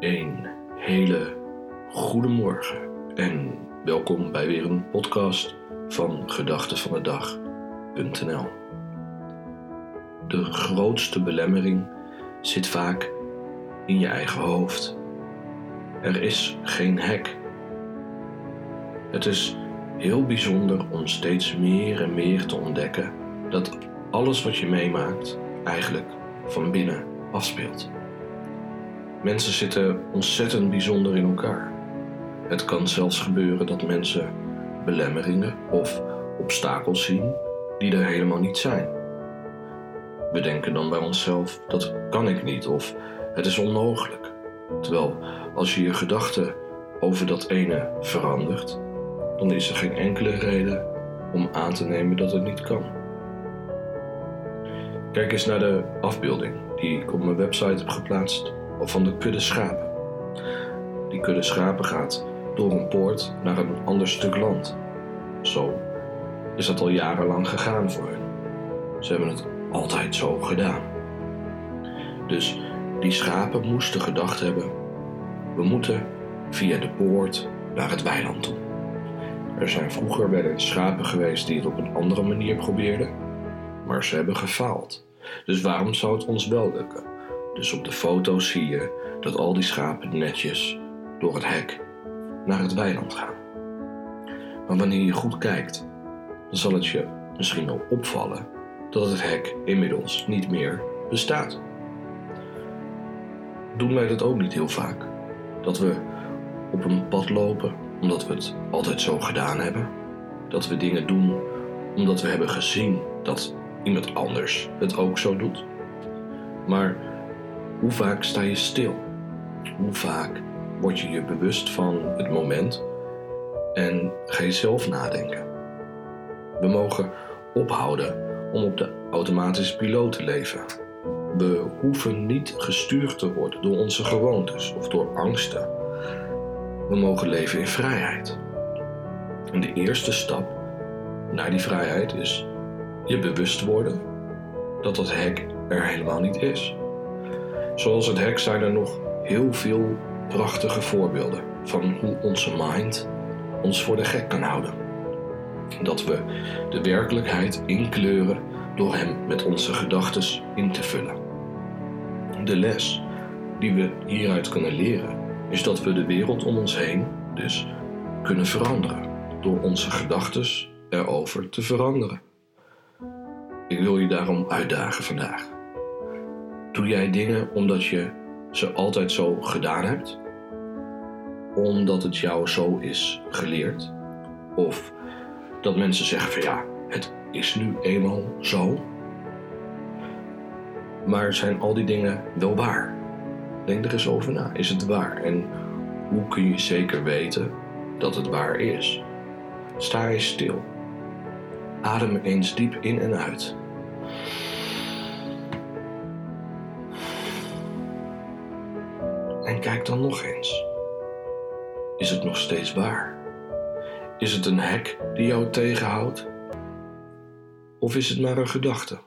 Een hele goede morgen en welkom bij weer een podcast van Gedachten van de Dag.nl. De grootste belemmering zit vaak in je eigen hoofd. Er is geen hek. Het is heel bijzonder om steeds meer en meer te ontdekken dat alles wat je meemaakt eigenlijk van binnen afspeelt. Mensen zitten ontzettend bijzonder in elkaar. Het kan zelfs gebeuren dat mensen belemmeringen of obstakels zien die er helemaal niet zijn. We denken dan bij onszelf: dat kan ik niet of het is onmogelijk. Terwijl als je je gedachten over dat ene verandert, dan is er geen enkele reden om aan te nemen dat het niet kan. Kijk eens naar de afbeelding die ik op mijn website heb geplaatst van de kudde schapen. Die kudde schapen gaat door een poort naar een ander stuk land. Zo is dat al jarenlang gegaan voor hen. Ze hebben het altijd zo gedaan. Dus die schapen moesten gedacht hebben: we moeten via de poort naar het weiland toe. Er zijn vroeger wel eens schapen geweest die het op een andere manier probeerden, maar ze hebben gefaald. Dus waarom zou het ons wel lukken? Dus op de foto zie je dat al die schapen netjes door het hek naar het weiland gaan. Maar wanneer je goed kijkt, dan zal het je misschien wel opvallen dat het hek inmiddels niet meer bestaat. Doen wij dat ook niet heel vaak? Dat we op een pad lopen omdat we het altijd zo gedaan hebben? Dat we dingen doen omdat we hebben gezien dat iemand anders het ook zo doet? Maar hoe vaak sta je stil? Hoe vaak word je je bewust van het moment en ga je zelf nadenken? We mogen ophouden om op de automatische piloot te leven. We hoeven niet gestuurd te worden door onze gewoontes of door angsten. We mogen leven in vrijheid. En de eerste stap naar die vrijheid is je bewust worden dat dat hek er helemaal niet is. Zoals het hek zijn er nog heel veel prachtige voorbeelden van hoe onze mind ons voor de gek kan houden. Dat we de werkelijkheid inkleuren door hem met onze gedachten in te vullen. De les die we hieruit kunnen leren is dat we de wereld om ons heen dus kunnen veranderen door onze gedachten erover te veranderen. Ik wil je daarom uitdagen vandaag. Doe jij dingen omdat je ze altijd zo gedaan hebt? Omdat het jou zo is geleerd? Of dat mensen zeggen van ja, het is nu eenmaal zo? Maar zijn al die dingen wel waar? Denk er eens over na. Is het waar? En hoe kun je zeker weten dat het waar is? Sta eens stil. Adem eens diep in en uit. En kijk dan nog eens. Is het nog steeds waar? Is het een hek die jou tegenhoudt? Of is het maar een gedachte?